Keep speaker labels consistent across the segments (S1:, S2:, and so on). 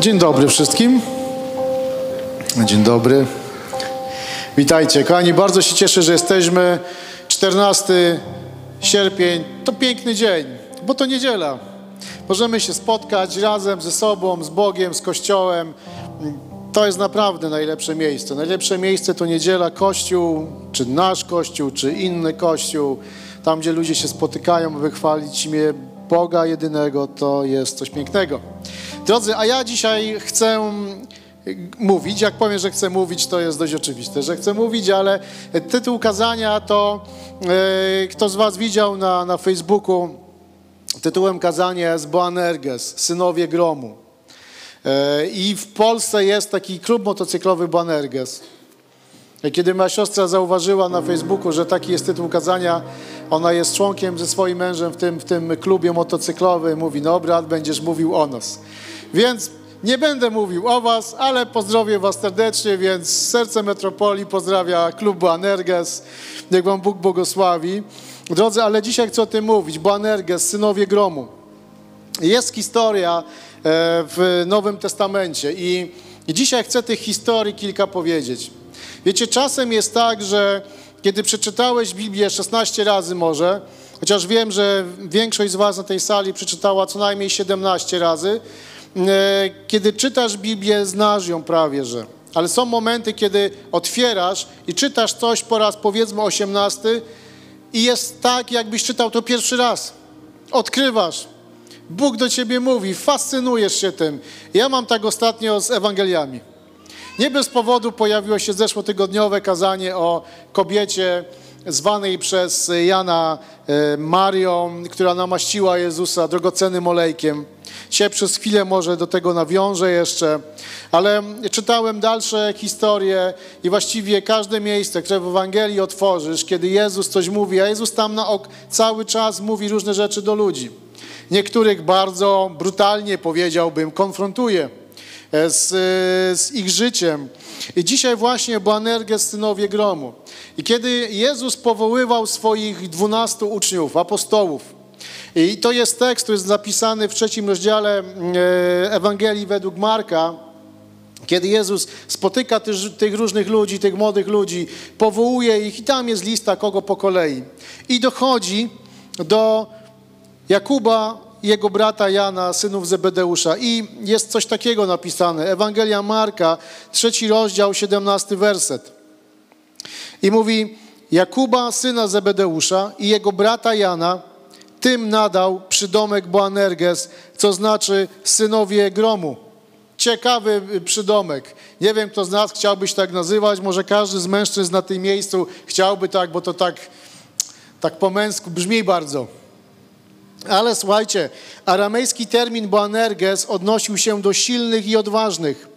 S1: Dzień dobry wszystkim. Dzień dobry. Witajcie, kochani. Bardzo się cieszę, że jesteśmy. 14 sierpień to piękny dzień, bo to niedziela. Możemy się spotkać razem ze sobą, z Bogiem, z Kościołem. To jest naprawdę najlepsze miejsce. Najlepsze miejsce to niedziela, Kościół, czy nasz Kościół, czy inny Kościół. Tam, gdzie ludzie się spotykają, aby chwalić imię Boga jedynego, to jest coś pięknego. Drodzy, a ja dzisiaj chcę mówić. Jak powiem, że chcę mówić, to jest dość oczywiste, że chcę mówić, ale tytuł kazania to e, kto z Was widział na, na Facebooku tytułem kazania jest Boanerges, Synowie Gromu. E, I w Polsce jest taki klub motocyklowy Boanerges. Kiedy moja siostra zauważyła na Facebooku, że taki jest tytuł kazania, ona jest członkiem ze swoim mężem w tym, w tym klubie motocyklowym, mówi, no brat, będziesz mówił o nas. Więc nie będę mówił o was, ale pozdrowię was serdecznie, więc Serce Metropolii pozdrawia klub Boanerges. Niech wam Bóg błogosławi. Drodzy, ale dzisiaj chcę o tym mówić. Boanerges, synowie gromu. Jest historia e, w Nowym Testamencie i dzisiaj chcę tych historii kilka powiedzieć. Wiecie, czasem jest tak, że kiedy przeczytałeś Biblię 16 razy może, chociaż wiem, że większość z was na tej sali przeczytała co najmniej 17 razy, kiedy czytasz Biblię, znasz ją prawie, że. Ale są momenty, kiedy otwierasz i czytasz coś po raz powiedzmy osiemnasty i jest tak, jakbyś czytał to pierwszy raz. Odkrywasz. Bóg do ciebie mówi, fascynujesz się tym. Ja mam tak ostatnio z Ewangeliami. Nie bez powodu pojawiło się zeszłotygodniowe kazanie o kobiecie zwanej przez Jana e, Marią, która namaściła Jezusa drogocennym olejkiem. Dzisiaj przez chwilę może do tego nawiążę jeszcze, ale czytałem dalsze historie i właściwie każde miejsce, które w Ewangelii otworzysz, kiedy Jezus coś mówi, a Jezus tam na ok cały czas mówi różne rzeczy do ludzi. Niektórych bardzo brutalnie, powiedziałbym, konfrontuje e, z, z ich życiem. I dzisiaj właśnie Boanerges synowie gromu. I kiedy Jezus powoływał swoich dwunastu uczniów, apostołów, i to jest tekst, który jest zapisany w trzecim rozdziale e, Ewangelii według Marka, kiedy Jezus spotyka tych, tych, różnych ludzi, tych młodych ludzi, powołuje ich i tam jest lista kogo po kolei. I dochodzi do Jakuba, jego brata Jana, synów Zebedeusza. I jest coś takiego napisane. Ewangelia Marka, trzeci rozdział, siedemnasty werset. I mówi, Jakuba, syna Zebedeusza i jego brata Jana, tym nadał przydomek Boanerges, co znaczy synowie gromu. Ciekawy przydomek. Nie wiem, kto z nas chciałby się tak nazywać. Może każdy z mężczyzn na tym miejscu chciałby tak, bo to tak, tak po męsku brzmi bardzo. Ale słuchajcie, aramejski termin Boanerges odnosił się do silnych i odważnych,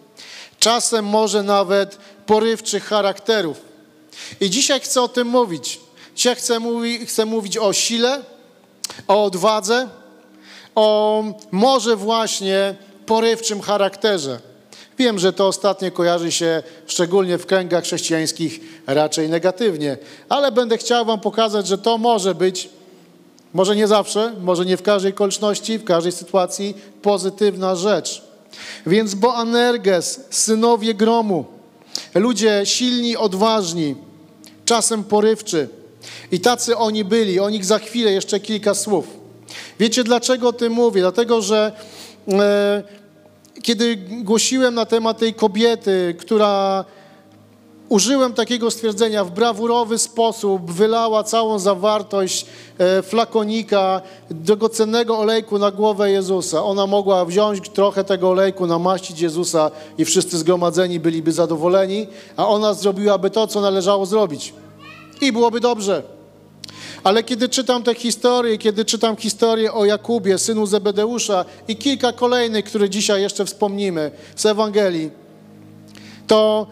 S1: czasem może nawet porywczych charakterów. I dzisiaj chcę o tym mówić. Dzisiaj chcę, mówi, chcę mówić o sile, o odwadze, o może właśnie porywczym charakterze. Wiem, że to ostatnie kojarzy się szczególnie w kręgach chrześcijańskich raczej negatywnie, ale będę chciał Wam pokazać, że to może być, może nie zawsze, może nie w każdej okoliczności, w każdej sytuacji, pozytywna rzecz. Więc Boanerges, synowie gromu, ludzie silni, odważni, czasem porywczy, i tacy oni byli, o nich za chwilę jeszcze kilka słów. Wiecie dlaczego o tym mówię? Dlatego, że e, kiedy głosiłem na temat tej kobiety, która użyłem takiego stwierdzenia w brawurowy sposób, wylała całą zawartość e, flakonika drogocennego olejku na głowę Jezusa. Ona mogła wziąć trochę tego olejku, namaścić Jezusa i wszyscy zgromadzeni byliby zadowoleni, a ona zrobiłaby to, co należało zrobić. I byłoby dobrze. Ale kiedy czytam te historie, kiedy czytam historię o Jakubie, synu Zebedeusza i kilka kolejnych, które dzisiaj jeszcze wspomnimy z Ewangelii, to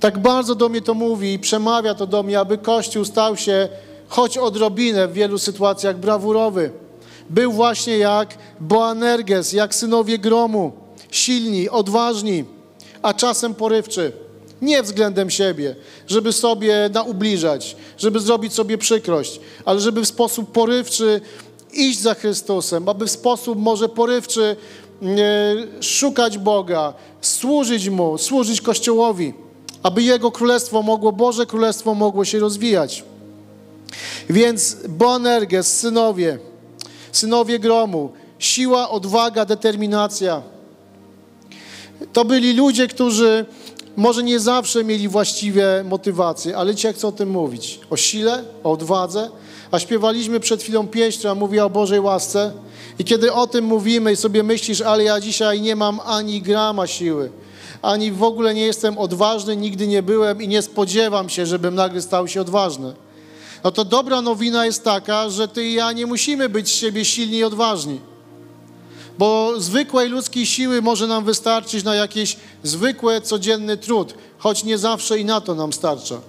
S1: tak bardzo do mnie to mówi i przemawia to do mnie, aby Kościół stał się choć odrobinę w wielu sytuacjach brawurowy. Był właśnie jak Boanerges, jak synowie gromu, silni, odważni, a czasem porywczy. Nie względem siebie, żeby sobie naubliżać, żeby zrobić sobie przykrość, ale żeby w sposób porywczy iść za Chrystusem, aby w sposób może porywczy szukać Boga, służyć Mu, służyć Kościołowi, aby Jego Królestwo mogło, Boże Królestwo mogło się rozwijać. Więc Boanerges, synowie, synowie gromu, siła, odwaga, determinacja. To byli ludzie, którzy może nie zawsze mieli właściwe motywacje, ale dzisiaj chcę o tym mówić. O sile, o odwadze. A śpiewaliśmy przed chwilą pieśń, która mówi o Bożej łasce. I kiedy o tym mówimy i sobie myślisz, ale ja dzisiaj nie mam ani grama siły, ani w ogóle nie jestem odważny, nigdy nie byłem i nie spodziewam się, żebym nagle stał się odważny. No to dobra nowina jest taka, że ty i ja nie musimy być z siebie silni i odważni. Bo zwykłej ludzkiej siły może nam wystarczyć na jakiś zwykły, codzienny trud, choć nie zawsze i na to nam starcza.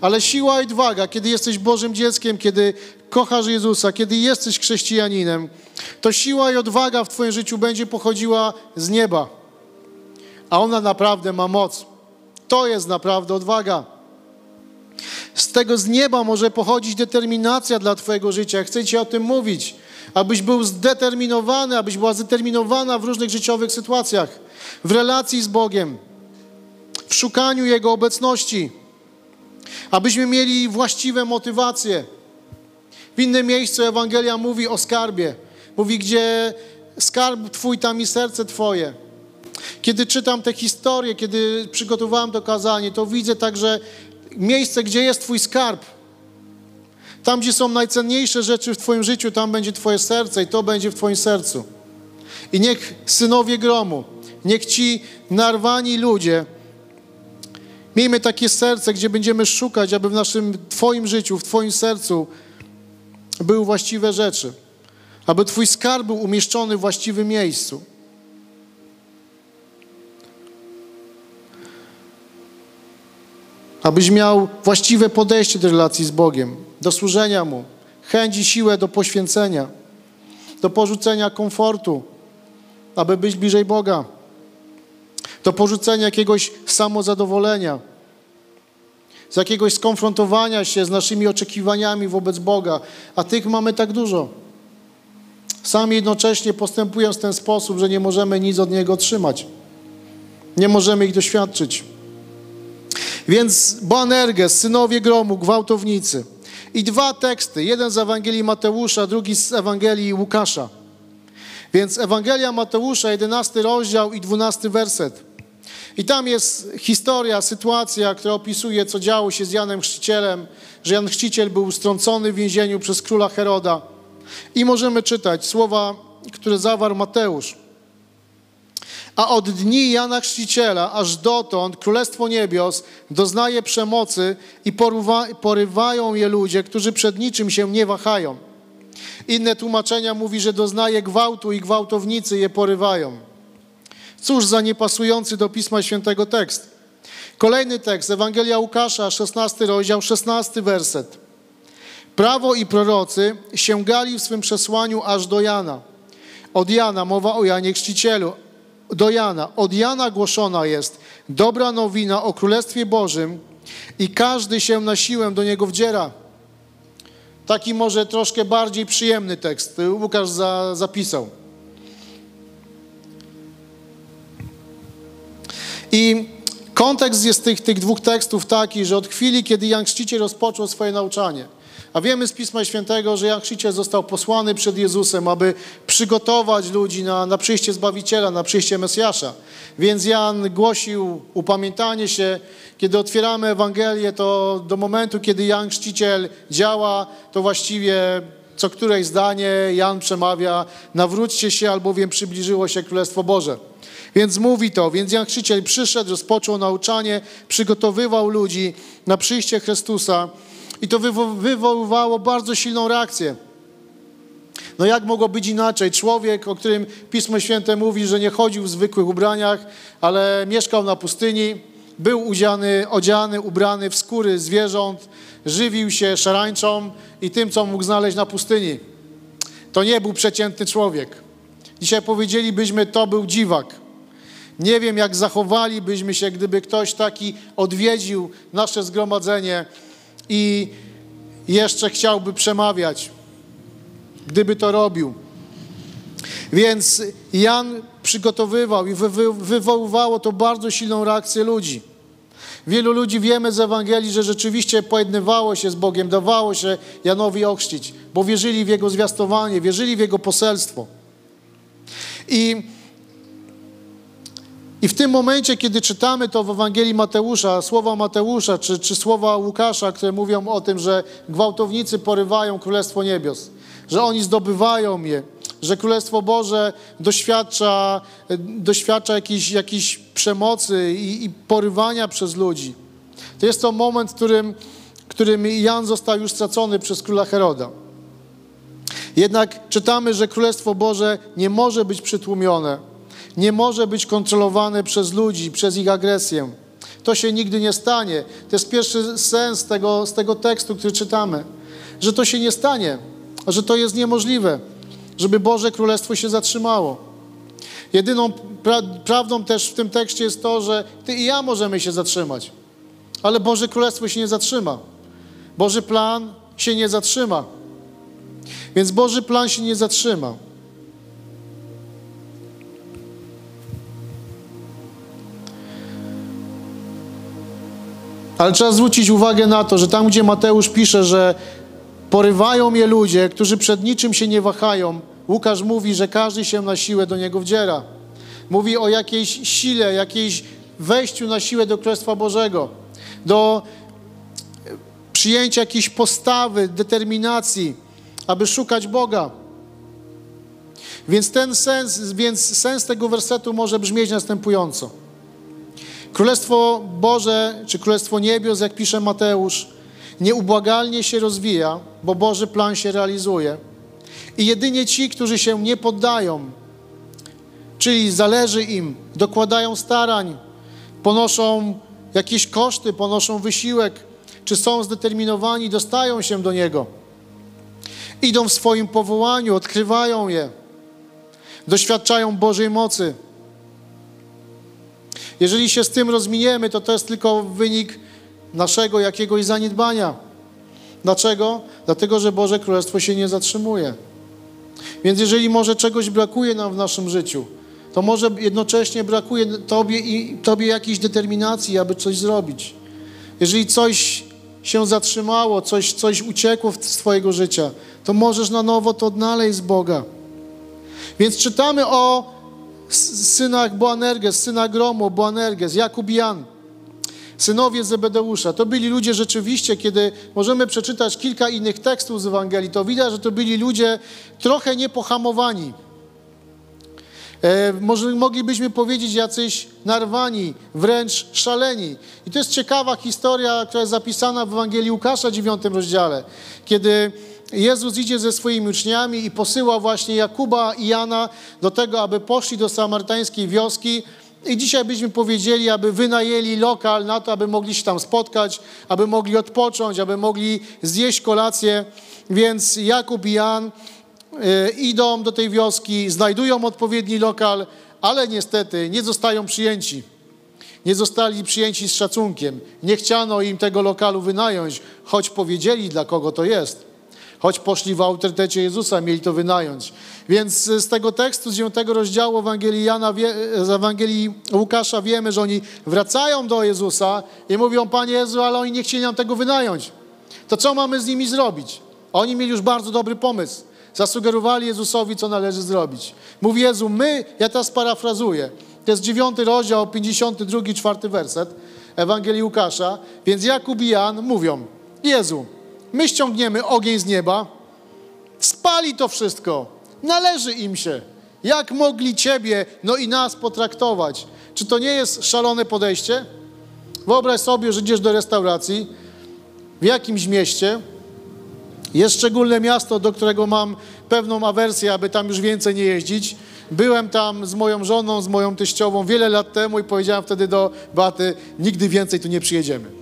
S1: Ale siła i odwaga, kiedy jesteś Bożym dzieckiem, kiedy kochasz Jezusa, kiedy jesteś chrześcijaninem, to siła i odwaga w Twoim życiu będzie pochodziła z nieba. A ona naprawdę ma moc. To jest naprawdę odwaga. Z tego z nieba może pochodzić determinacja dla Twojego życia. Chcę Ci o tym mówić, abyś był zdeterminowany, abyś była zdeterminowana w różnych życiowych sytuacjach, w relacji z Bogiem, w szukaniu Jego obecności, abyśmy mieli właściwe motywacje. W innym miejscu Ewangelia mówi o skarbie. Mówi, gdzie skarb Twój, tam i serce Twoje. Kiedy czytam te historie, kiedy przygotowałem to kazanie, to widzę także miejsce, gdzie jest Twój skarb. Tam, gdzie są najcenniejsze rzeczy w Twoim życiu, tam będzie Twoje serce i to będzie w Twoim sercu. I niech synowie gromu, niech ci narwani ludzie, miejmy takie serce, gdzie będziemy szukać, aby w naszym Twoim życiu, w Twoim sercu były właściwe rzeczy. Aby Twój skarb był umieszczony w właściwym miejscu. abyś miał właściwe podejście do relacji z Bogiem, do służenia Mu, chęć i siłę do poświęcenia, do porzucenia komfortu, aby być bliżej Boga, do porzucenia jakiegoś samozadowolenia, z jakiegoś skonfrontowania się z naszymi oczekiwaniami wobec Boga, a tych mamy tak dużo. Sami jednocześnie postępując w ten sposób, że nie możemy nic od Niego otrzymać. Nie możemy ich doświadczyć. Więc Boanerges, synowie gromu, gwałtownicy. I dwa teksty, jeden z Ewangelii Mateusza, drugi z Ewangelii Łukasza. Więc Ewangelia Mateusza, 11 rozdział i 12 werset. I tam jest historia, sytuacja, która opisuje, co działo się z Janem Chrzcicielem, że Jan Chrzciciel był strącony w więzieniu przez króla Heroda. I możemy czytać słowa, które zawarł Mateusz. A od dni Jana Chrzciciela aż dotąd Królestwo Niebios doznaje przemocy i porywa, porywają je ludzie, którzy przed niczym się nie wahają. Inne tłumaczenia mówi, że doznaje gwałtu i gwałtownicy je porywają. Cóż za niepasujący do Pisma Świętego tekst. Kolejny tekst, Ewangelia Łukasza, 16 rozdział, 16 werset. Prawo i prorocy sięgali w swym przesłaniu aż do Jana. Od Jana, mowa o Janie Chrzcicielu, do Jana. Od Jana głoszona jest dobra nowina o Królestwie Bożym i każdy się na siłę do niego wdziera. Taki może troszkę bardziej przyjemny tekst Łukasz za, zapisał. I kontekst jest tych, tych dwóch tekstów taki, że od chwili, kiedy Jan Chrzciciel rozpoczął swoje nauczanie, a wiemy z Pisma Świętego, że Jan Chrzciciel został posłany przed Jezusem, aby przygotować ludzi na, na przyjście Zbawiciela, na przyjście Mesjasza. Więc Jan głosił upamiętanie się. Kiedy otwieramy Ewangelię, to do momentu, kiedy Jan Chrzciciel działa, to właściwie co któreś zdanie Jan przemawia, nawróćcie się, albowiem przybliżyło się Królestwo Boże. Więc mówi to, więc Jan Chrzciciel przyszedł, rozpoczął nauczanie, przygotowywał ludzi na przyjście Chrystusa i to wywo wywoływało bardzo silną reakcję. No jak mogło być inaczej? Człowiek, o którym Pismo Święte mówi, że nie chodził w zwykłych ubraniach, ale mieszkał na pustyni, był udziany, odziany, ubrany w skóry zwierząt, żywił się szarańczą i tym, co mógł znaleźć na pustyni. To nie był przeciętny człowiek. Dzisiaj powiedzielibyśmy, to był dziwak. Nie wiem, jak zachowalibyśmy się, gdyby ktoś taki odwiedził nasze zgromadzenie i jeszcze chciałby przemawiać, gdyby to robił. Więc Jan przygotowywał i wywoływało to bardzo silną reakcję ludzi. Wielu ludzi wiemy z Ewangelii, że rzeczywiście pojednywało się z Bogiem, dawało się Janowi ochrzcić, bo wierzyli w Jego zwiastowanie, wierzyli w Jego poselstwo. I, I w tym momencie, kiedy czytamy to w Ewangelii Mateusza, słowa Mateusza czy, czy słowa Łukasza, które mówią o tym, że gwałtownicy porywają Królestwo Niebios, że oni zdobywają je, że Królestwo Boże doświadcza, doświadcza jakiejś, jakiejś przemocy i, i porywania przez ludzi. To jest to moment, w którym, którym Jan został już stracony przez króla Heroda. Jednak czytamy, że Królestwo Boże nie może być przytłumione, nie może być kontrolowane przez ludzi, przez ich agresję. To się nigdy nie stanie. To jest pierwszy sens tego, z tego tekstu, który czytamy, że to się nie stanie, że to jest niemożliwe żeby Boże Królestwo się zatrzymało. Jedyną pra prawdą też w tym tekście jest to, że Ty i ja możemy się zatrzymać, ale Boże Królestwo się nie zatrzyma. Boży plan się nie zatrzyma. Więc Boży plan się nie zatrzyma. Ale trzeba zwrócić uwagę na to, że tam, gdzie Mateusz pisze, że Porywają je ludzie, którzy przed niczym się nie wahają. Łukasz mówi, że każdy się na siłę do niego wdziera. Mówi o jakiejś sile, jakiejś wejściu na siłę do Królestwa Bożego, do przyjęcia jakiejś postawy, determinacji, aby szukać Boga. Więc ten sens, więc sens tego wersetu może brzmieć następująco. Królestwo Boże, czy Królestwo Niebios, jak pisze Mateusz, nieubłagalnie się rozwija, bo Boży plan się realizuje. I jedynie ci, którzy się nie poddają, czyli zależy im, dokładają starań, ponoszą jakieś koszty, ponoszą wysiłek, czy są zdeterminowani, dostają się do Niego. Idą w swoim powołaniu, odkrywają je, doświadczają Bożej mocy. Jeżeli się z tym rozminiemy, to to jest tylko wynik naszego jakiegoś zaniedbania. Dlaczego? Dlatego, że Boże Królestwo się nie zatrzymuje. Więc jeżeli może czegoś brakuje nam w naszym życiu, to może jednocześnie brakuje Tobie i Tobie jakiejś determinacji, aby coś zrobić. Jeżeli coś się zatrzymało, coś, coś uciekło z Twojego życia, to możesz na nowo to odnaleźć z Boga. Więc czytamy o synach Boanerges, synach Gromu, Boanerges, Jakub Jan synowie Zebedeusza. To byli ludzie rzeczywiście, kiedy możemy przeczytać kilka innych tekstów z Ewangelii, to widać, że to byli ludzie trochę niepohamowani. E, może moglibyśmy powiedzieć jacyś narwani, wręcz szaleni. I to jest ciekawa historia, która jest zapisana w Ewangelii Łukasza, 9 rozdziale, kiedy Jezus idzie ze swoimi uczniami i posyła właśnie Jakuba i Jana do tego, aby poszli do samarytańskiej wioski, i dzisiaj byśmy powiedzieli, aby wynajęli lokal na to, aby mogli się tam spotkać, aby mogli odpocząć, aby mogli zjeść kolację. Więc Jakub i Jan y, idą do tej wioski, znajdują odpowiedni lokal, ale niestety nie zostają przyjęci. Nie zostali przyjęci z szacunkiem. Nie chciano im tego lokalu wynająć, choć powiedzieli, dla kogo to jest. Choć poszli w autorytecie Jezusa, mieli to wynająć. Więc z tego tekstu, z 9 rozdziału Ewangelii, Jana, z Ewangelii Łukasza wiemy, że oni wracają do Jezusa i mówią, Panie Jezu, ale oni nie chcieli nam tego wynająć. To co mamy z nimi zrobić? Oni mieli już bardzo dobry pomysł. Zasugerowali Jezusowi, co należy zrobić. Mówi Jezu, my, ja teraz parafrazuję, to jest 9 rozdział, 52, 4 werset Ewangelii Łukasza, więc Jakub i Jan mówią, Jezu, my ściągniemy ogień z nieba, spali to wszystko, Należy im się. Jak mogli Ciebie, no i nas potraktować? Czy to nie jest szalone podejście? Wyobraź sobie, że idziesz do restauracji w jakimś mieście. Jest szczególne miasto, do którego mam pewną awersję, aby tam już więcej nie jeździć. Byłem tam z moją żoną, z moją teściową wiele lat temu i powiedziałem wtedy do Baty, nigdy więcej tu nie przyjedziemy.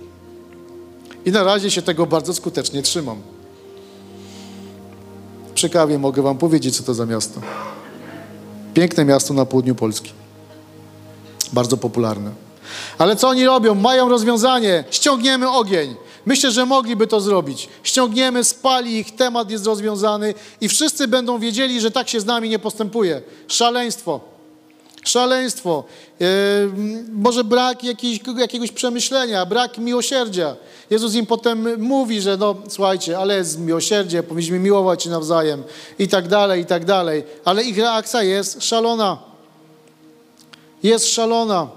S1: I na razie się tego bardzo skutecznie trzymam. Przy kawie mogę wam powiedzieć, co to za miasto. Piękne miasto na południu Polski. Bardzo popularne. Ale co oni robią? Mają rozwiązanie. Ściągniemy ogień. Myślę, że mogliby to zrobić. Ściągniemy, spali ich, temat jest rozwiązany i wszyscy będą wiedzieli, że tak się z nami nie postępuje. Szaleństwo. Szaleństwo, e, może brak jakiejś, jakiegoś przemyślenia, brak miłosierdzia. Jezus im potem mówi, że no słuchajcie, ale jest miłosierdzie, powinniśmy miłować się nawzajem i tak dalej, i tak dalej. Ale ich reakcja jest szalona. Jest szalona.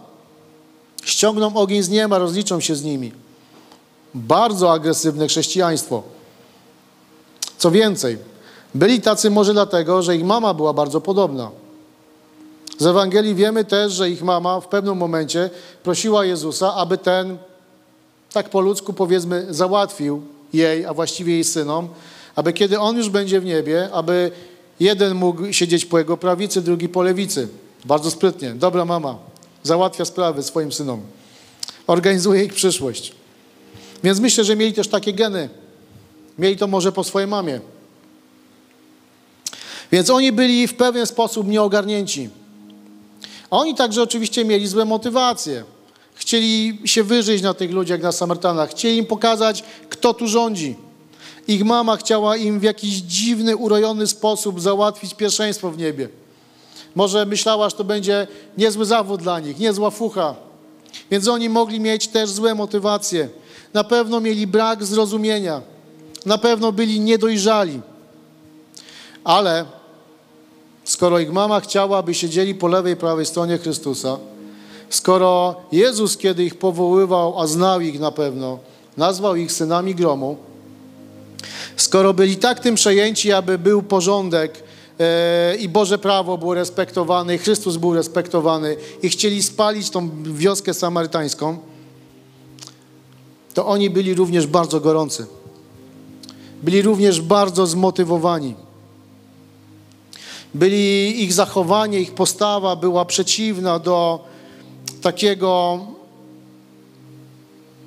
S1: Ściągną ogień z nieba, rozliczą się z nimi. Bardzo agresywne chrześcijaństwo. Co więcej, byli tacy może dlatego, że ich mama była bardzo podobna. Z Ewangelii wiemy też, że ich mama w pewnym momencie prosiła Jezusa, aby ten, tak po ludzku powiedzmy, załatwił jej, a właściwie jej synom, aby kiedy on już będzie w niebie, aby jeden mógł siedzieć po jego prawicy, drugi po lewicy. Bardzo sprytnie. Dobra mama, załatwia sprawy swoim synom. Organizuje ich przyszłość. Więc myślę, że mieli też takie geny. Mieli to może po swojej mamie. Więc oni byli w pewien sposób nieogarnięci. Oni także oczywiście mieli złe motywacje. Chcieli się wyżyć na tych ludziach, na Samarytanach. Chcieli im pokazać, kto tu rządzi. Ich mama chciała im w jakiś dziwny, urojony sposób załatwić pierwszeństwo w niebie. Może myślała, że to będzie niezły zawód dla nich, niezła fucha. Więc oni mogli mieć też złe motywacje. Na pewno mieli brak zrozumienia. Na pewno byli niedojrzali. Ale skoro ich mama chciała, aby siedzieli po lewej i prawej stronie Chrystusa, skoro Jezus, kiedy ich powoływał, a znał ich na pewno, nazwał ich synami gromu, skoro byli tak tym przejęci, aby był porządek e, i Boże prawo było respektowane, i Chrystus był respektowany, i chcieli spalić tą wioskę samarytańską, to oni byli również bardzo gorący. Byli również bardzo zmotywowani. Byli, ich zachowanie, ich postawa była przeciwna do takiego,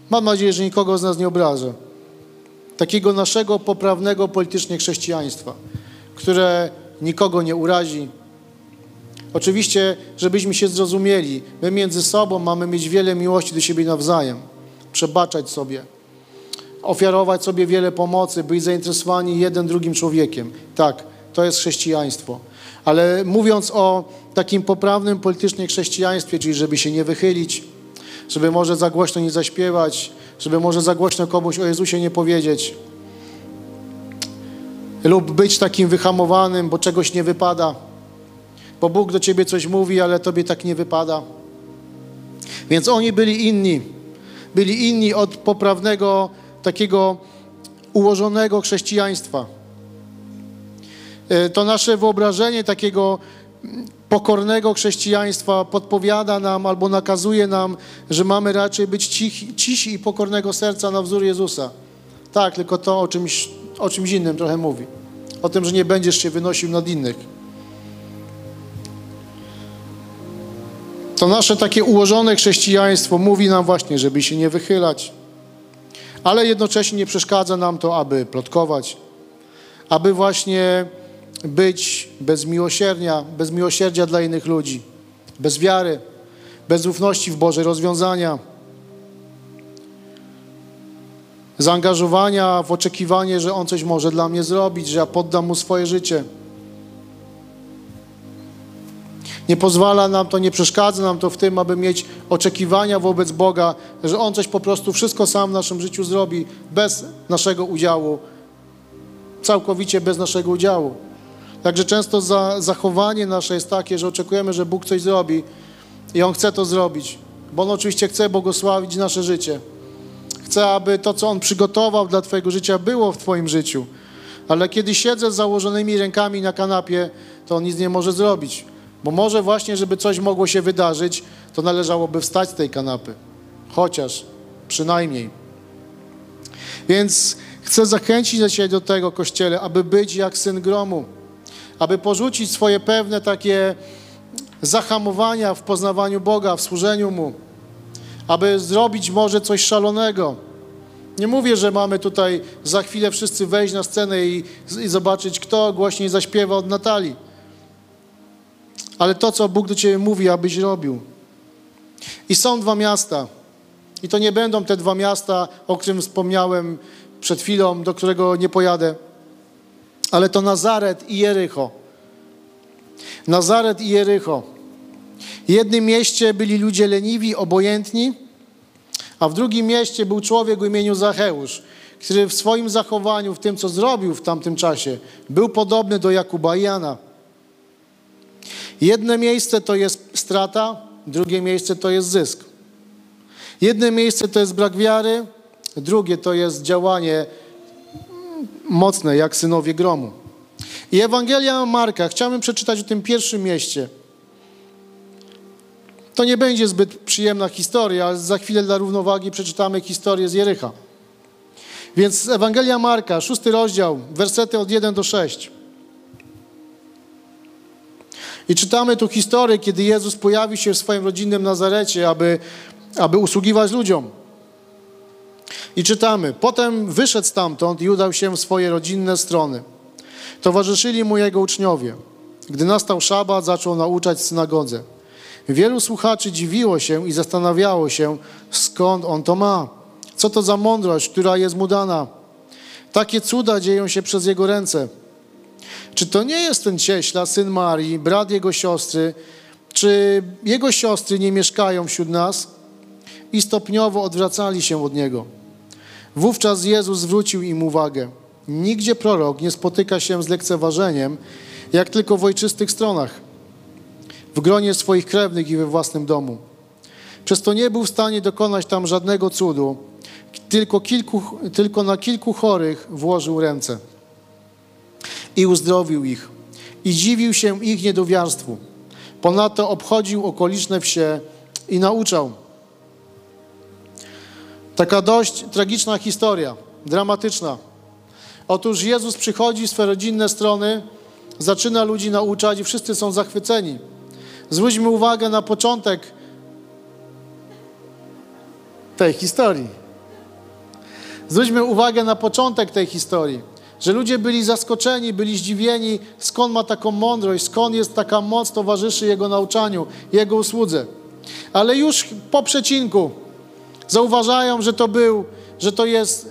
S1: mam nadzieję, że nikogo z nas nie obrażę, takiego naszego poprawnego politycznie chrześcijaństwa, które nikogo nie urazi. Oczywiście, żebyśmy się zrozumieli, my między sobą mamy mieć wiele miłości do siebie nawzajem, przebaczać sobie, ofiarować sobie wiele pomocy, być zainteresowani jeden drugim człowiekiem. Tak, to jest chrześcijaństwo. Ale mówiąc o takim poprawnym politycznie chrześcijaństwie, czyli żeby się nie wychylić, żeby może za głośno nie zaśpiewać, żeby może za głośno komuś o Jezusie nie powiedzieć, lub być takim wyhamowanym, bo czegoś nie wypada, bo Bóg do ciebie coś mówi, ale tobie tak nie wypada. Więc oni byli inni. Byli inni od poprawnego, takiego ułożonego chrześcijaństwa. E, to nasze wyobrażenie takiego pokornego chrześcijaństwa podpowiada nam albo nakazuje nam, że mamy raczej być cichi, cisi i pokornego serca na wzór Jezusa. Tak, tylko to o czymś, o czymś innym trochę mówi. O tym, że nie będziesz się wynosił nad innych. To nasze takie ułożone chrześcijaństwo mówi nam właśnie, żeby się nie wychylać, ale jednocześnie nie przeszkadza nam to, aby plotkować, aby właśnie być bez miłosierdzia, bez miłosierdzia dla innych ludzi, bez wiary, bez ufności w Boże rozwiązania, zaangażowania w oczekiwanie, że On coś może dla mnie zrobić, że ja poddam Mu swoje życie. Nie pozwala nam to, nie przeszkadza nam to w tym, aby mieć oczekiwania wobec Boga, że On coś po prostu wszystko sam w naszym życiu zrobi bez naszego udziału, całkowicie bez naszego udziału. Także często za, zachowanie nasze jest takie, że oczekujemy, że Bóg coś zrobi i On chce to zrobić, bo On oczywiście chce błogosławić nasze życie. Chce, aby to, co On przygotował dla Twojego życia, było w Twoim życiu. Ale kiedy siedzę z założonymi rękami na kanapie, to On nic nie może zrobić. Bo może właśnie, żeby coś mogło się wydarzyć, to należałoby wstać z tej kanapy. Chociaż, przynajmniej. Więc chcę zachęcić Cię do tego, Kościele, aby być jak Syn Gromu aby porzucić swoje pewne takie zahamowania w poznawaniu Boga, w służeniu Mu, aby zrobić może coś szalonego. Nie mówię, że mamy tutaj za chwilę wszyscy wejść na scenę i, i zobaczyć, kto głośniej zaśpiewa od Natalii. Ale to, co Bóg do Ciebie mówi, abyś robił. I są dwa miasta. I to nie będą te dwa miasta, o którym wspomniałem przed chwilą, do którego nie pojadę ale to Nazaret i Jericho. Nazaret i Jericho. jednym mieście byli ludzie leniwi, obojętni, a w drugim mieście był człowiek o imieniu Zacheusz, który w swoim zachowaniu, w tym co zrobił w tamtym czasie, był podobny do Jakuba i Jana. Jedno miejsce to jest strata, drugie miejsce to jest zysk. Jedno miejsce to jest brak wiary, drugie to jest działanie mocne, jak synowie gromu. I Ewangelia Marka, chciałbym przeczytać o tym pierwszym mieście. To nie będzie zbyt przyjemna historia, ale za chwilę dla równowagi przeczytamy historię z Jericha. Więc Ewangelia Marka, szósty rozdział, wersety od 1 do 6. I czytamy tu historię, kiedy Jezus pojawił się w swoim rodzinnym Nazarecie, aby, aby usługiwać ludziom. I czytamy, potem wyszedł stamtąd i udał się w swoje rodzinne strony. Towarzyszyli mu jego uczniowie. Gdy nastał szabat, zaczął nauczać w synagodze. Wielu słuchaczy dziwiło się i zastanawiało się, skąd on to ma. Co to za mądrość, która jest mu dana? Takie cuda dzieją się przez jego ręce. Czy to nie jest ten cieśla, syn Marii, brat jego siostry? Czy jego siostry nie mieszkają wśród nas? I stopniowo odwracali się od niego. Wówczas Jezus zwrócił im uwagę. Nigdzie prorok nie spotyka się z lekceważeniem, jak tylko w ojczystych stronach, w gronie swoich krewnych i we własnym domu. Przez to nie był w stanie dokonać tam żadnego cudu, tylko, kilku, tylko na kilku chorych włożył ręce i uzdrowił ich. I dziwił się ich niedowiarstwu. Ponadto obchodził okoliczne wsie i nauczał. Taka dość tragiczna historia, dramatyczna. Otóż Jezus przychodzi w swe rodzinne strony, zaczyna ludzi nauczać i wszyscy są zachwyceni. Zwróćmy uwagę na początek tej historii. Zwróćmy uwagę na początek tej historii, że ludzie byli zaskoczeni, byli zdziwieni, skąd ma taką mądrość, skąd jest taka moc towarzyszy Jego nauczaniu, Jego usłudze. Ale już po przecinku zauważają, że to był, że to jest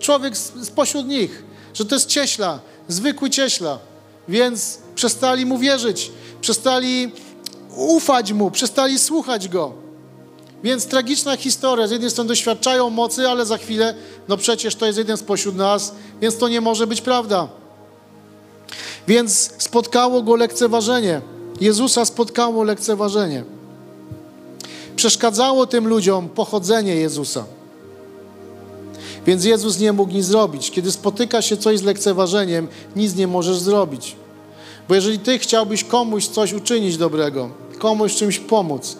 S1: człowiek spośród nich, że to jest cieśla, zwykły cieśla. Więc przestali mu wierzyć, przestali ufać mu, przestali słuchać go. Więc tragiczna historia. Z jednej strony doświadczają mocy, ale za chwilę, no przecież to jest jeden spośród nas, więc to nie może być prawda. Więc spotkało go lekceważenie. Jezusa spotkało lekceważenie. Przeszkadzało tym ludziom pochodzenie Jezusa. Więc Jezus nie mógł nic zrobić. Kiedy spotyka się coś z lekceważeniem, nic nie możesz zrobić. Bo jeżeli ty chciałbyś komuś coś uczynić dobrego, komuś czymś pomóc,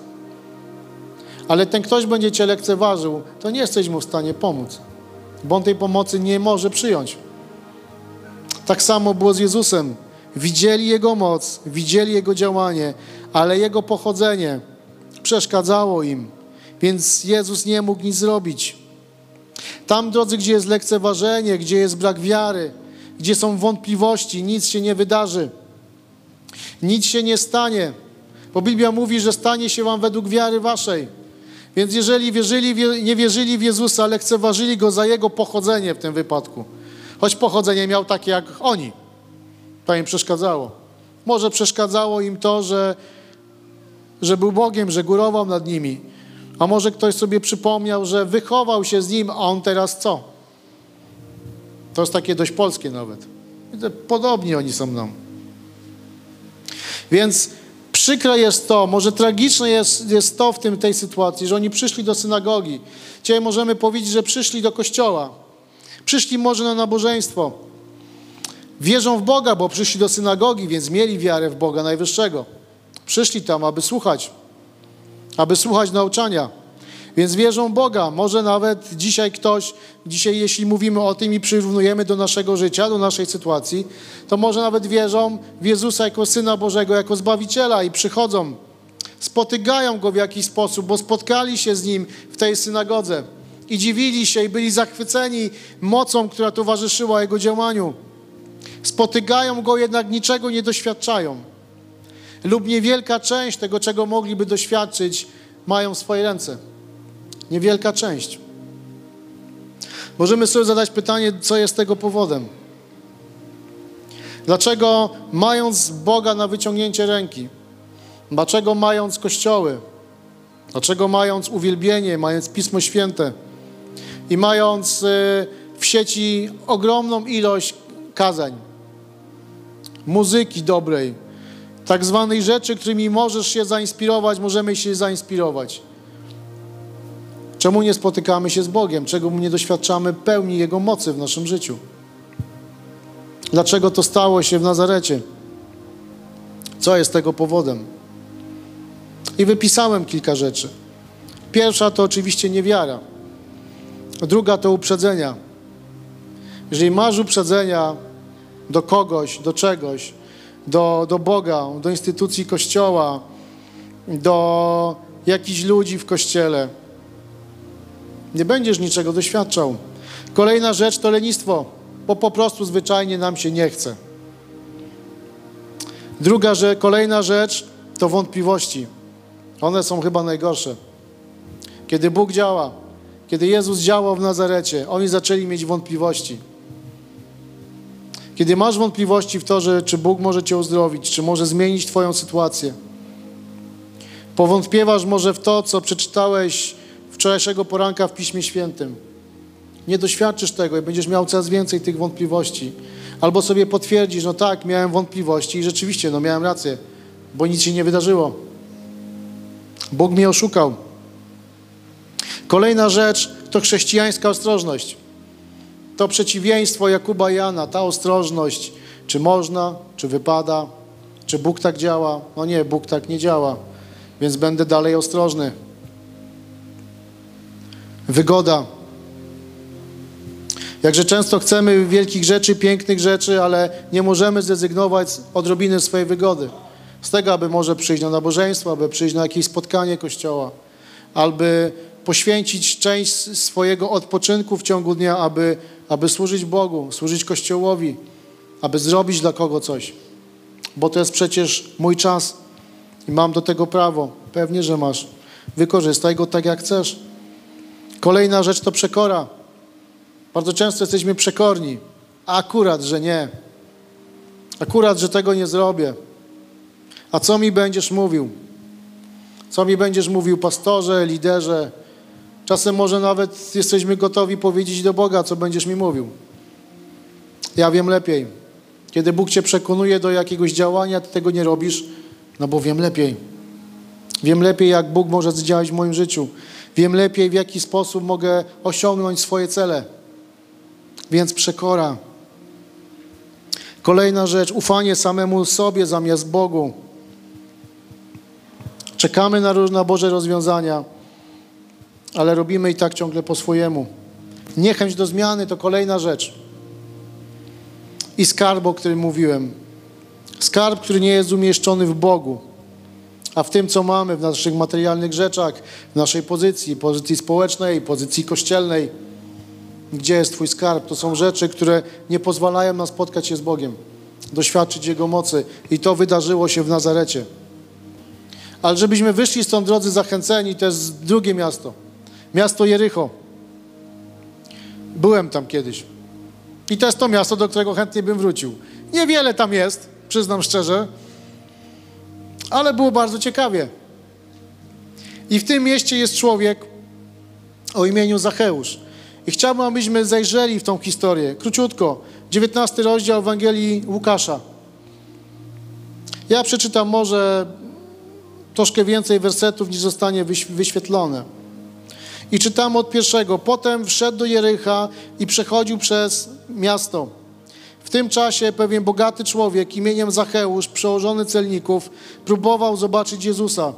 S1: ale ten ktoś będzie cię lekceważył, to nie jesteś mu w stanie pomóc, bo on tej pomocy nie może przyjąć. Tak samo było z Jezusem. Widzieli Jego moc, widzieli Jego działanie, ale Jego pochodzenie przeszkadzało im, więc Jezus nie mógł nic zrobić. Tam, drodzy, gdzie jest lekceważenie, gdzie jest brak wiary, gdzie są wątpliwości, nic się nie wydarzy. Nic się nie stanie, bo Biblia mówi, że stanie się wam według wiary waszej. Więc jeżeli wierzyli, nie wierzyli w Jezusa, lekceważyli Go za Jego pochodzenie w tym wypadku, choć pochodzenie miał takie jak oni, to im przeszkadzało. Może przeszkadzało im to, że, że był Bogiem, że górował nad nimi, a może ktoś sobie przypomniał, że wychował się z nim, a on teraz co? To jest takie dość polskie nawet. Podobni oni są nam. Więc przykre jest to, może tragiczne jest, jest to w tym, tej sytuacji, że oni przyszli do synagogi. Dzisiaj możemy powiedzieć, że przyszli do kościoła. Przyszli może na nabożeństwo. Wierzą w Boga, bo przyszli do synagogi, więc mieli wiarę w Boga Najwyższego. Przyszli tam, aby słuchać aby słuchać nauczania. Więc wierzą Boga. Może nawet dzisiaj ktoś, dzisiaj jeśli mówimy o tym i przyrównujemy do naszego życia, do naszej sytuacji, to może nawet wierzą w Jezusa jako Syna Bożego, jako Zbawiciela i przychodzą, spotykają Go w jakiś sposób, bo spotkali się z Nim w tej synagodze i dziwili się i byli zachwyceni mocą, która towarzyszyła Jego działaniu. Spotykają Go, jednak niczego nie doświadczają lub niewielka część tego, czego mogliby doświadczyć, mają w swojej ręce. Niewielka część. Możemy sobie zadać pytanie, co jest tego powodem. Dlaczego, mając Boga na wyciągnięcie ręki, Dlaczego mając kościoły, dlaczego mając uwielbienie, mając Pismo Święte i mając y, w sieci ogromną ilość kazań, muzyki dobrej, tak zwanej rzeczy, którymi możesz się zainspirować, możemy się zainspirować. Czemu nie spotykamy się z Bogiem? Czego nie doświadczamy pełni Jego mocy w naszym życiu? Dlaczego to stało się w Nazarecie? Co jest tego powodem? I wypisałem kilka rzeczy. Pierwsza to oczywiście niewiara. Druga to uprzedzenia. Jeżeli masz uprzedzenia do kogoś, do czegoś, do, do Boga, do instytucji Kościoła, do jakichś ludzi w Kościele, nie będziesz niczego doświadczał. Kolejna rzecz to lenistwo, bo po prostu zwyczajnie nam się nie chce. Druga rzecz, kolejna rzecz to wątpliwości. One są chyba najgorsze. Kiedy Bóg działa, kiedy Jezus działał w Nazarecie, oni zaczęli mieć wątpliwości. Kiedy masz wątpliwości w to, że czy Bóg może cię uzdrowić, czy może zmienić twoją sytuację, powątpiewasz może w to, co przeczytałeś wczorajszego poranka w Piśmie Świętym. Nie doświadczysz tego i będziesz miał coraz więcej tych wątpliwości. Albo sobie potwierdzisz, no tak, miałem wątpliwości i rzeczywiście, no miałem rację, bo nic się nie wydarzyło. Bóg mnie oszukał. Kolejna rzecz to chrześcijańska ostrożność. To przeciwieństwo Jakuba Jana, ta ostrożność, czy można, czy wypada, czy Bóg tak działa. No nie, Bóg tak nie działa, więc będę dalej ostrożny. Wygoda. Jakże często chcemy wielkich rzeczy, pięknych rzeczy, ale nie możemy zrezygnować z odrobiny swojej wygody. Z tego, aby może przyjść na nabożeństwo, aby przyjść na jakieś spotkanie kościoła, aby poświęcić część swojego odpoczynku w ciągu dnia, aby, aby służyć Bogu, służyć Kościołowi, aby zrobić dla kogo coś. Bo to jest przecież mój czas i mam do tego prawo. Pewnie, że masz. Wykorzystaj go tak, jak chcesz. Kolejna rzecz to przekora. Bardzo często jesteśmy przekorni, a akurat, że nie. Akurat, że tego nie zrobię. A co mi będziesz mówił? Co mi będziesz mówił, pastorze, liderze? Czasem może nawet jesteśmy gotowi powiedzieć do Boga, co będziesz mi mówił. Ja wiem lepiej. Kiedy Bóg cię przekonuje do jakiegoś działania, ty tego nie robisz, no bo wiem lepiej. Wiem lepiej, jak Bóg może zdziałać w moim życiu. Wiem lepiej, w jaki sposób mogę osiągnąć swoje cele. Więc przekora. Kolejna rzecz, ufanie samemu sobie zamiast Bogu. Czekamy na różne Boże rozwiązania, ale robimy i tak ciągle po swojemu. Niechęć do zmiany to kolejna rzecz. I skarb, o którym mówiłem. Skarb, który nie jest umieszczony w Bogu, a w tym, co mamy, w naszych materialnych rzeczach, w naszej pozycji, pozycji społecznej, pozycji kościelnej. Gdzie jest Twój skarb? To są rzeczy, które nie pozwalają nam spotkać się z Bogiem, doświadczyć Jego mocy. I to wydarzyło się w Nazarecie. Ale żebyśmy wyszli stąd, drodzy, zachęceni, to jest drugie miasto. Miasto Jericho. Byłem tam kiedyś. I to jest to miasto, do którego chętnie bym wrócił. Niewiele tam jest, przyznam szczerze, ale było bardzo ciekawie. I w tym mieście jest człowiek o imieniu Zacheusz. I chciałbym, abyśmy zajrzeli w tą historię. Króciutko. 19 rozdział Ewangelii Łukasza. Ja przeczytam może troszkę więcej wersetów niż zostanie wyświetlone. I czytamy od pierwszego. Potem wszedł do Jericha i przechodził przez miasto. W tym czasie pewien bogaty człowiek imieniem Zacheusz, przełożony celników, próbował zobaczyć Jezusa.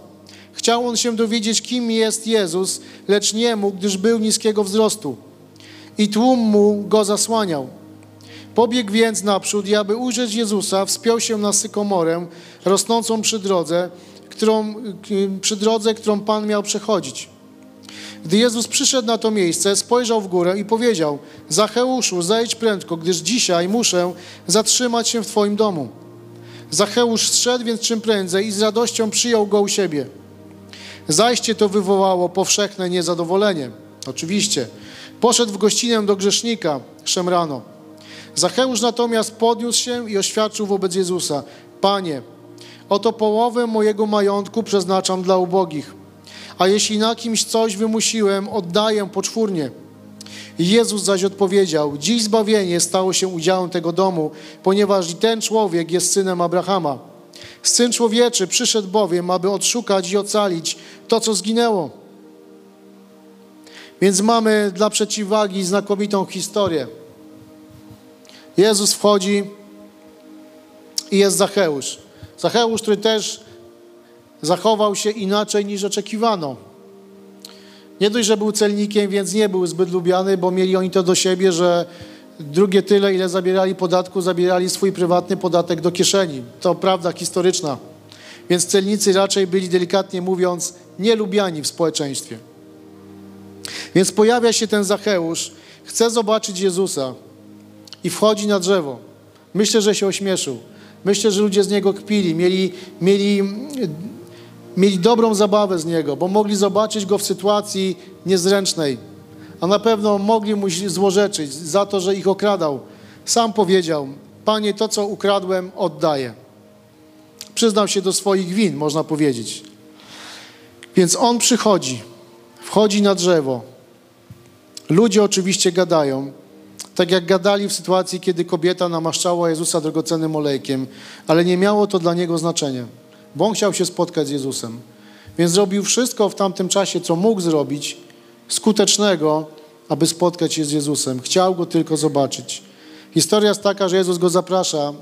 S1: Chciał on się dowiedzieć, kim jest Jezus, lecz nie mógł, gdyż był niskiego wzrostu. I tłum mu go zasłaniał. Pobiegł więc naprzód i aby ujrzeć Jezusa, wspiął się na sykomorę rosnącą przy drodze, którą, przy drodze, którą Pan miał przechodzić. Gdy Jezus przyszedł na to miejsce, spojrzał w górę i powiedział: Zacheuszu, zejdź prędko, gdyż dzisiaj muszę zatrzymać się w Twoim domu. Zacheusz zszedł więc czym prędzej i z radością przyjął go u siebie. Zajście to wywołało powszechne niezadowolenie. Oczywiście. Poszedł w gościnę do grzesznika szemrano. Zacheusz natomiast podniósł się i oświadczył wobec Jezusa: Panie, Oto połowę mojego majątku przeznaczam dla ubogich. A jeśli na kimś coś wymusiłem, oddaję poczwórnie. Jezus zaś odpowiedział: Dziś zbawienie stało się udziałem tego domu, ponieważ i ten człowiek jest synem Abrahama. Syn człowieczy przyszedł bowiem, aby odszukać i ocalić to, co zginęło. Więc mamy dla przeciwwagi znakomitą historię. Jezus wchodzi i jest Zacheusz. Zacheusz, który też zachował się inaczej niż oczekiwano. Nie dość, że był celnikiem, więc nie był zbyt lubiany, bo mieli oni to do siebie, że drugie tyle, ile zabierali podatku, zabierali swój prywatny podatek do kieszeni. To prawda historyczna. Więc celnicy raczej byli, delikatnie mówiąc, nielubiani w społeczeństwie. Więc pojawia się ten Zacheusz, chce zobaczyć Jezusa i wchodzi na drzewo. Myślę, że się ośmieszył. Myślę, że ludzie z niego kpili, mieli, mieli, mieli dobrą zabawę z niego, bo mogli zobaczyć go w sytuacji niezręcznej. A na pewno mogli mu złorzeczyć za to, że ich okradał. Sam powiedział: Panie, to co ukradłem, oddaję. Przyznał się do swoich win, można powiedzieć. Więc on przychodzi, wchodzi na drzewo. Ludzie oczywiście gadają, tak jak gadali w sytuacji, kiedy kobieta namaszczała Jezusa drogocennym olejkiem, ale nie miało to dla niego znaczenia, bo on chciał się spotkać z Jezusem. Więc zrobił wszystko w tamtym czasie, co mógł zrobić, skutecznego, aby spotkać się z Jezusem. Chciał go tylko zobaczyć. Historia jest taka, że Jezus go zaprasza,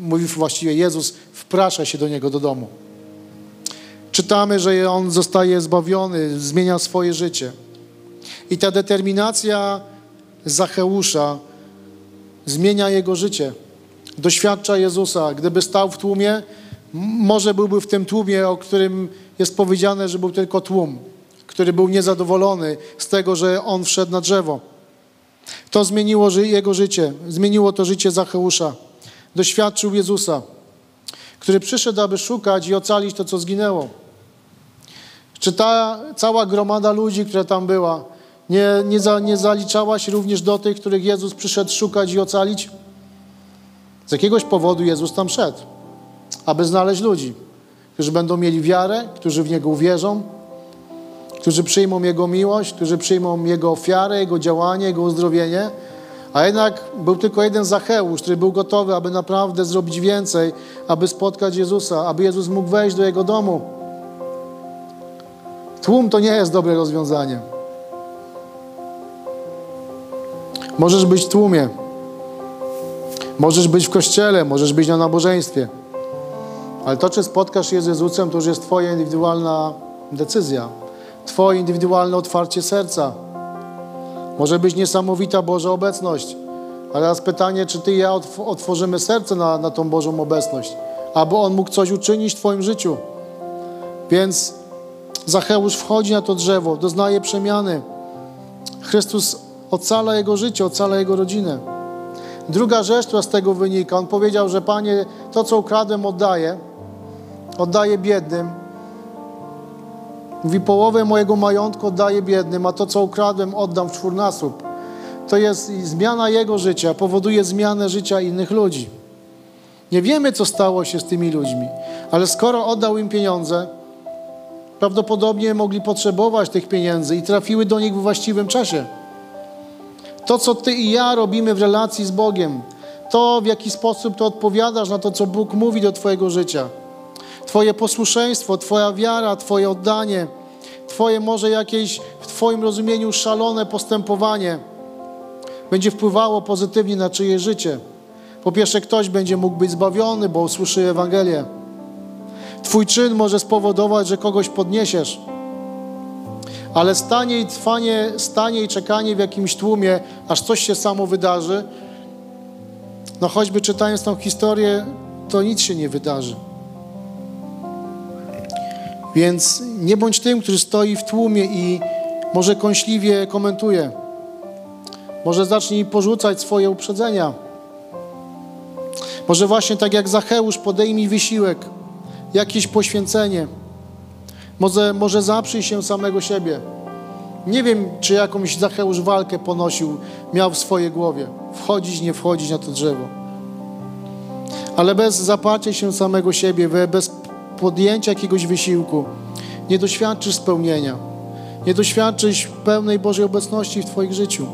S1: mówi właściwie Jezus wprasza się do niego do domu. Czytamy, że on zostaje zbawiony, zmienia swoje życie. I ta determinacja Zacheusza zmienia jego życie. Doświadcza Jezusa. Gdyby stał w tłumie, może byłby w tym tłumie, o którym jest powiedziane, że był tylko tłum, który był niezadowolony z tego, że on wszedł na drzewo. To zmieniło jego życie, zmieniło to życie Zacheusza. Doświadczył Jezusa, który przyszedł, aby szukać i ocalić to, co zginęło. Czy ta cała gromada ludzi, która tam była, nie, nie, za, nie zaliczałaś również do tych, których Jezus przyszedł szukać i ocalić? Z jakiegoś powodu Jezus tam szedł, aby znaleźć ludzi, którzy będą mieli wiarę, którzy w Niego uwierzą, którzy przyjmą Jego miłość, którzy przyjmą Jego ofiarę, Jego działanie, Jego uzdrowienie. A jednak był tylko jeden Zacheusz, który był gotowy, aby naprawdę zrobić więcej, aby spotkać Jezusa, aby Jezus mógł wejść do jego domu. Tłum to nie jest dobre rozwiązanie. Możesz być w tłumie. Możesz być w kościele, możesz być na nabożeństwie. Ale to, czy spotkasz się z Jezusem, to już jest Twoja indywidualna decyzja. Twoje indywidualne otwarcie serca. Może być niesamowita Boża obecność. Ale teraz pytanie, czy Ty i ja otworzymy serce na, na tą Bożą obecność, aby On mógł coś uczynić w Twoim życiu. Więc Zacheusz wchodzi na to drzewo, doznaje przemiany. Chrystus ocala jego życie, ocala jego rodzinę. Druga rzecz, która z tego wynika, on powiedział, że Panie, to co ukradłem oddaję, oddaję biednym. Mówi, połowę mojego majątku oddaję biednym, a to co ukradłem oddam w czwórnasób. To jest zmiana jego życia, powoduje zmianę życia innych ludzi. Nie wiemy, co stało się z tymi ludźmi, ale skoro oddał im pieniądze, prawdopodobnie mogli potrzebować tych pieniędzy i trafiły do nich w właściwym czasie. To, co Ty i ja robimy w relacji z Bogiem, to w jaki sposób to odpowiadasz na to, co Bóg mówi do Twojego życia. Twoje posłuszeństwo, Twoja wiara, Twoje oddanie, Twoje może jakieś w Twoim rozumieniu szalone postępowanie będzie wpływało pozytywnie na czyjeś życie. Po pierwsze, ktoś będzie mógł być zbawiony, bo usłyszy Ewangelię. Twój czyn może spowodować, że kogoś podniesiesz. Ale stanie i trwanie, stanie i czekanie w jakimś tłumie, aż coś się samo wydarzy, no choćby czytając tą historię, to nic się nie wydarzy. Więc nie bądź tym, który stoi w tłumie i może kąśliwie komentuje. Może zacznij porzucać swoje uprzedzenia. Może właśnie tak jak Zacheusz podejmij wysiłek, jakieś poświęcenie. Może, może zaprzyj się samego siebie. Nie wiem, czy jakąś Zacheusz walkę ponosił, miał w swojej głowie. Wchodzić, nie wchodzić na to drzewo. Ale bez zaparcia się samego siebie, bez podjęcia jakiegoś wysiłku, nie doświadczysz spełnienia. Nie doświadczysz pełnej Bożej obecności w Twoim życiu.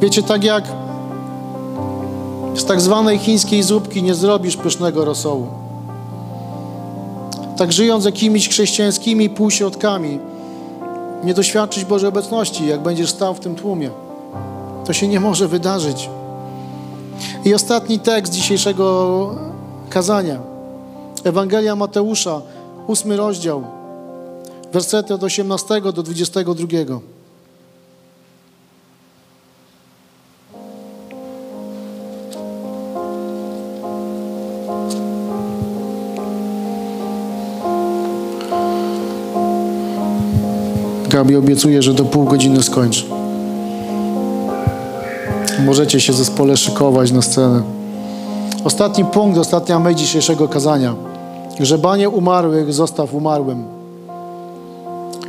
S1: Wiecie, tak jak z tak zwanej chińskiej zupki nie zrobisz pysznego rosołu. Tak żyjąc jakimiś chrześcijańskimi półśrodkami, nie doświadczyć Bożej obecności, jak będziesz stał w tym tłumie. To się nie może wydarzyć. I ostatni tekst dzisiejszego kazania. Ewangelia Mateusza, ósmy rozdział, wersety od 18 do 22. Gabi obiecuje, że do pół godziny skończy. Możecie się zespole szykować na scenę. Ostatni punkt, ostatnia myśl dzisiejszego kazania. Grzebanie umarłych zostaw umarłym.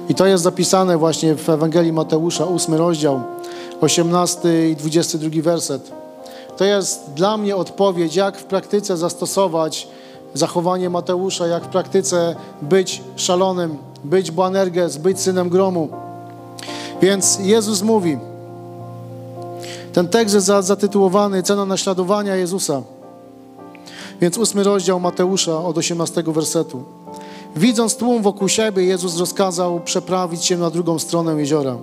S1: I to jest zapisane właśnie w Ewangelii Mateusza, 8 rozdział, 18 i 22 werset. To jest dla mnie odpowiedź, jak w praktyce zastosować zachowanie Mateusza, jak w praktyce być szalonym, być Boanerges, być synem gromu. Więc Jezus mówi, ten tekst jest zatytułowany Cena naśladowania Jezusa. Więc ósmy rozdział Mateusza od 18 wersetu. Widząc tłum wokół siebie, Jezus rozkazał przeprawić się na drugą stronę jeziora.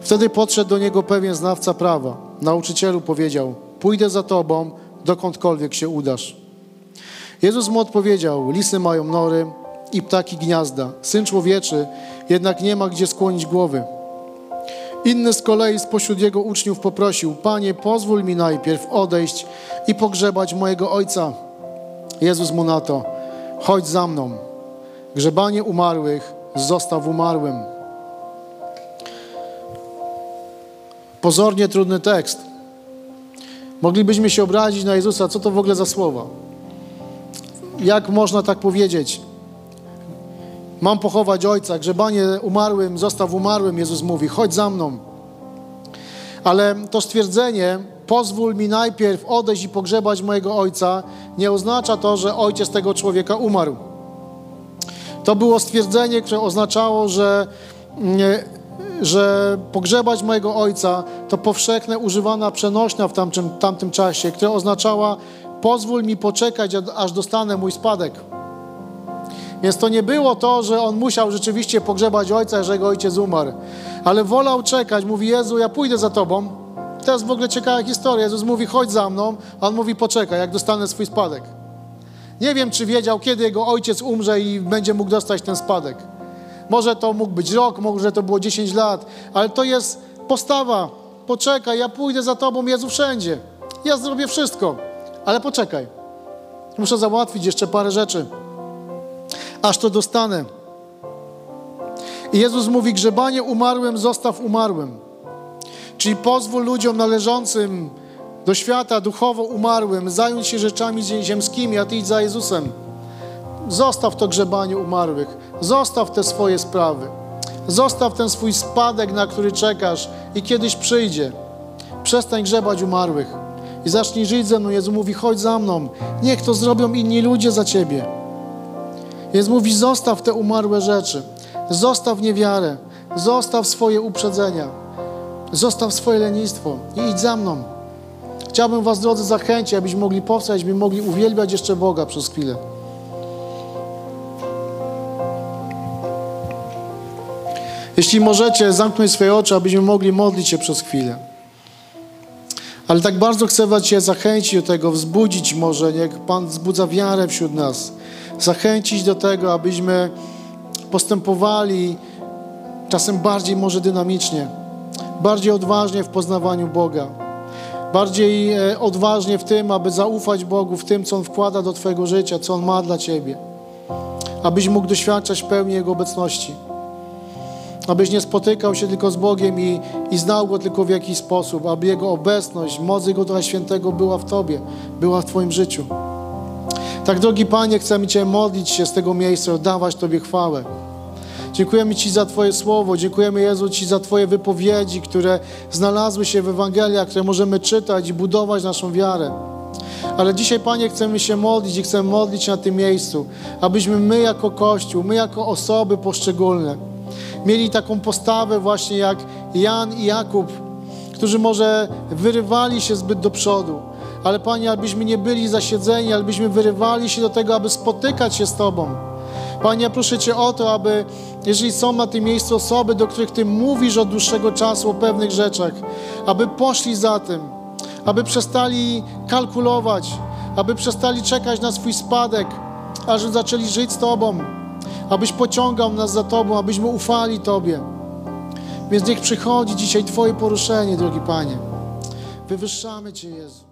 S1: Wtedy podszedł do niego pewien znawca prawa. Nauczycielu powiedział: Pójdę za tobą, dokądkolwiek się udasz. Jezus mu odpowiedział: Lisy mają nory i ptaki gniazda. Syn człowieczy jednak nie ma gdzie skłonić głowy. Inny z kolei spośród jego uczniów poprosił: Panie, pozwól mi najpierw odejść i pogrzebać mojego ojca. Jezus mu na to: Chodź za mną. Grzebanie umarłych zostaw umarłym. Pozornie trudny tekst. Moglibyśmy się obrazić na Jezusa, co to w ogóle za słowa? Jak można tak powiedzieć? Mam pochować ojca, grzebanie umarłym, zostaw umarłym, Jezus mówi, chodź za mną. Ale to stwierdzenie, pozwól mi najpierw odejść i pogrzebać mojego ojca, nie oznacza to, że ojciec tego człowieka umarł. To było stwierdzenie, które oznaczało, że, że pogrzebać mojego ojca to powszechne, używana przenośna w tamtym, tamtym czasie, która oznaczała pozwól mi poczekać, aż dostanę mój spadek. Więc to nie było to, że on musiał rzeczywiście pogrzebać ojca, że jego ojciec umarł. Ale wolał czekać. Mówi, Jezu, ja pójdę za tobą. Jest w ogóle ciekawa historia. Jezus mówi, chodź za mną, a on mówi, poczekaj, jak dostanę swój spadek. Nie wiem, czy wiedział, kiedy jego ojciec umrze i będzie mógł dostać ten spadek. Może to mógł być rok, może to było 10 lat, ale to jest postawa. Poczekaj, ja pójdę za tobą, Jezu, wszędzie. Ja zrobię wszystko, ale poczekaj. Muszę załatwić jeszcze parę rzeczy aż to dostanę. I Jezus mówi, grzebanie umarłym zostaw umarłym. Czyli pozwól ludziom należącym do świata duchowo umarłym zająć się rzeczami ziemskimi, a ty idź za Jezusem. Zostaw to grzebanie umarłych. Zostaw te swoje sprawy. Zostaw ten swój spadek, na który czekasz i kiedyś przyjdzie. Przestań grzebać umarłych i zacznij żyć ze mną. Jezus mówi, chodź za mną. Niech to zrobią inni ludzie za ciebie. Więc mówi: zostaw te umarłe rzeczy, zostaw niewiarę, zostaw swoje uprzedzenia, zostaw swoje lenistwo i idź za mną. Chciałbym Was, drodzy, zachęcić, abyśmy mogli powstać, abyśmy mogli uwielbiać jeszcze Boga przez chwilę. Jeśli możecie, zamknąć swoje oczy, abyśmy mogli modlić się przez chwilę. Ale tak bardzo chcę Was Cię zachęcić do tego, wzbudzić może, niech Pan wzbudza wiarę wśród nas zachęcić do tego, abyśmy postępowali czasem bardziej może dynamicznie, bardziej odważnie w poznawaniu Boga, bardziej e, odważnie w tym, aby zaufać Bogu, w tym, co On wkłada do Twojego życia, co On ma dla Ciebie, abyś mógł doświadczać pełni Jego obecności, abyś nie spotykał się tylko z Bogiem i, i znał Go tylko w jakiś sposób, aby Jego obecność, moc Jego Ducha Świętego była w Tobie, była w Twoim życiu. Tak, drogi Panie, chcemy Cię modlić się z tego miejsca, oddawać Tobie chwałę. Dziękujemy Ci za Twoje słowo, dziękujemy Jezu Ci za Twoje wypowiedzi, które znalazły się w Ewangeliach, które możemy czytać i budować naszą wiarę. Ale dzisiaj, Panie, chcemy się modlić i chcemy modlić na tym miejscu, abyśmy my jako Kościół, my jako osoby poszczególne, mieli taką postawę właśnie jak Jan i Jakub, którzy może wyrywali się zbyt do przodu, ale Panie, abyśmy nie byli zasiedzeni, ale byśmy wyrywali się do tego, aby spotykać się z Tobą. Panie, proszę Cię o to, aby, jeżeli są na tym miejscu osoby, do których Ty mówisz od dłuższego czasu o pewnych rzeczach, aby poszli za tym, aby przestali kalkulować, aby przestali czekać na swój spadek, aż zaczęli żyć z Tobą, abyś pociągał nas za Tobą, abyśmy ufali Tobie. Więc niech przychodzi dzisiaj Twoje poruszenie, drogi Panie. Wywyższamy Cię, Jezu.